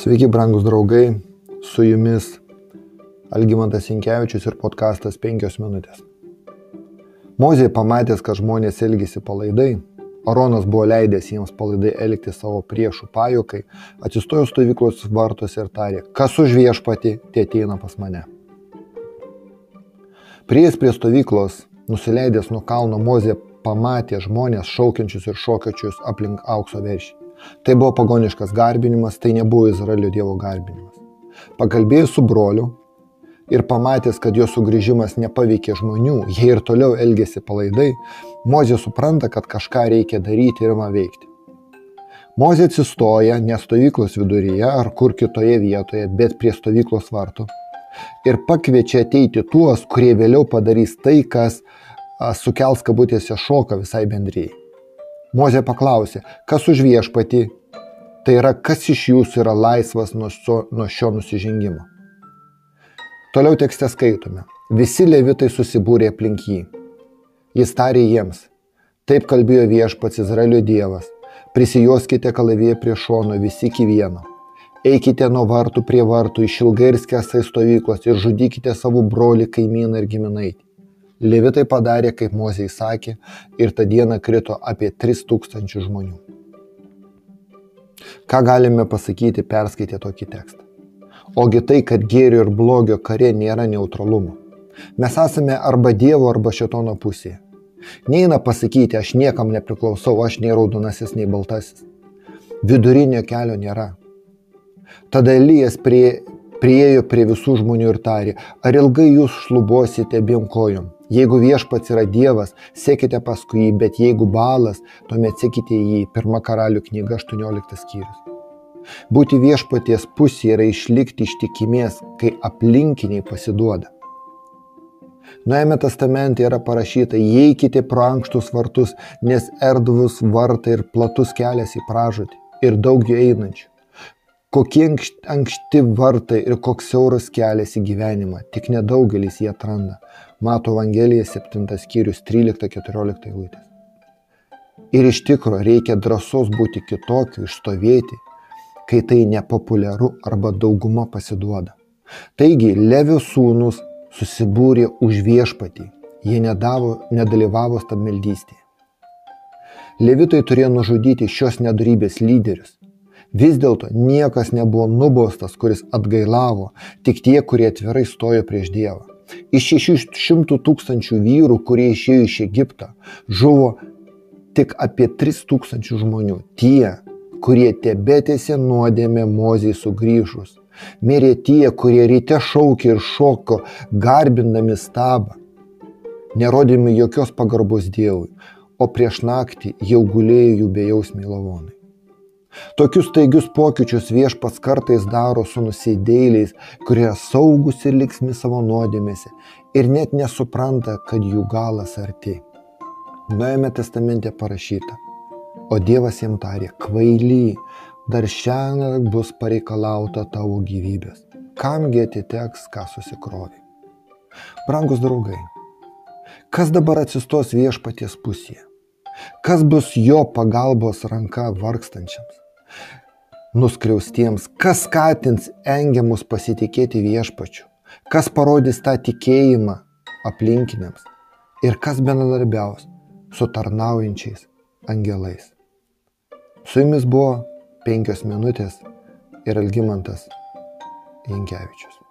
Sveiki, brangus draugai, su jumis Algymantas Inkevičius ir podkastas 5 minutės. Mozė pamatęs, kad žmonės elgėsi palaidai, Aronas buvo leidęs jiems palaidai elgti savo priešų pajokai, atsistojo stovyklos vartuose ir tarė, kas už viešpati, tie ateina pas mane. Prieės prie stovyklos, nusileidęs nuo kalno Mozė pamatė žmonės šaukiančius ir šokiančius aplink aukso veršį. Tai buvo pagoniškas garbinimas, tai nebuvo Izraelio Dievo garbinimas. Pakalbėjus su broliu ir pamatęs, kad jo sugrįžimas nepaveikė žmonių, jie ir toliau elgėsi palaidai, Mozė supranta, kad kažką reikia daryti ir man veikti. Mozė atsistoja ne stovyklos viduryje ar kur kitoje vietoje, bet prie stovyklos vartų ir pakviečia ateiti tuos, kurie vėliau padarys tai, kas sukels kabutėse šoką visai bendryjai. Mozė paklausė, kas už viešpatį, tai yra kas iš jūsų yra laisvas nuo šio, nuo šio nusižengimo. Toliau tekste skaitome. Visi levitai susibūrė aplink jį. Jis tarė jiems. Taip kalbėjo viešpats Izraelio Dievas. Prisijoskite kalavėje prie šono visi iki vieno. Eikite nuo vartų prie vartų, išilgai ir skestai stovyklos ir žudykite savo brolį, kaimyną ir giminaitį. Levitai padarė, kaip Mozė įsakė, ir tą dieną krito apie 3000 žmonių. Ką galime pasakyti perskaitę tokį tekstą? Ogi tai, kad gėrio ir blogio kare nėra neutralumo. Mes esame arba Dievo, arba šetono pusėje. Neina pasakyti, aš niekam nepriklausau, aš nei raudonasis, nei baltasis. Vidurinio kelio nėra. Tada Elijas prie, priejo prie visų žmonių ir tarė, ar ilgai jūs šlubosite abiem kojom? Jeigu viešpats yra Dievas, sekite paskui jį, bet jeigu balas, tuomet sekite jį. Pirma karalių knyga 18 skyrius. Būti viešpaties pusėje yra išlikti ištikimės, kai aplinkiniai pasiduoda. Nuėjame testamente yra parašyta, įeikite pro ankštus vartus, nes erdvus vartai ir platus kelias į pražūtį ir daug jų einančių. Kokie ankšti vartai ir koks siauras kelias į gyvenimą, tik nedaugelis jie atranda. Mato Evangelija 7 skyrius 13-14 eilutės. Ir iš tikro reikia drąsos būti kitokiu, išstovėti, kai tai nepopuliaru arba dauguma pasiduoda. Taigi Levio sūnus susibūrė už viešpatį, jie nedavo, nedalyvavo stabmeldystėje. Levitai turėjo nužudyti šios nedarybės lyderius. Vis dėlto niekas nebuvo nubaustas, kuris atgailavo, tik tie, kurie atvirai stojo prieš Dievą. Iš 600 tūkstančių vyrų, kurie išėjo iš Egipto, žuvo tik apie 3 tūkstančių žmonių. Tie, kurie tebetėsi nuodėmė mozijai sugrįžus. Mirė tie, kurie ryte šaukė ir šoko, garbindami stabą. Nerodėmi jokios pagarbos Dievui, o prieš naktį jau gulėjo jų bejausmiai lavonai. Tokius taigius pokyčius viešpats kartais daro su nusidėliais, kurie saugus ir liksmi savo nuodėmėse ir net nesupranta, kad jų galas arti. Nuėjame testamente parašyta, o Dievas jam tarė, kvaily, dar šiandien bus pareikalauta tavo gyvybės. Kamgi atiteks, ką susikrovi. Brangus draugai, kas dabar atsistos viešpaties pusėje? Kas bus jo pagalbos ranka vargstančiams? Nuskriaustiems, kas skatins engiamus pasitikėti viešpačiu? Kas parodys tą tikėjimą aplinkiniams? Ir kas bendradarbiaus su tarnaujančiais angelais? Su jumis buvo penkios minutės ir Algymantas Jankievičius.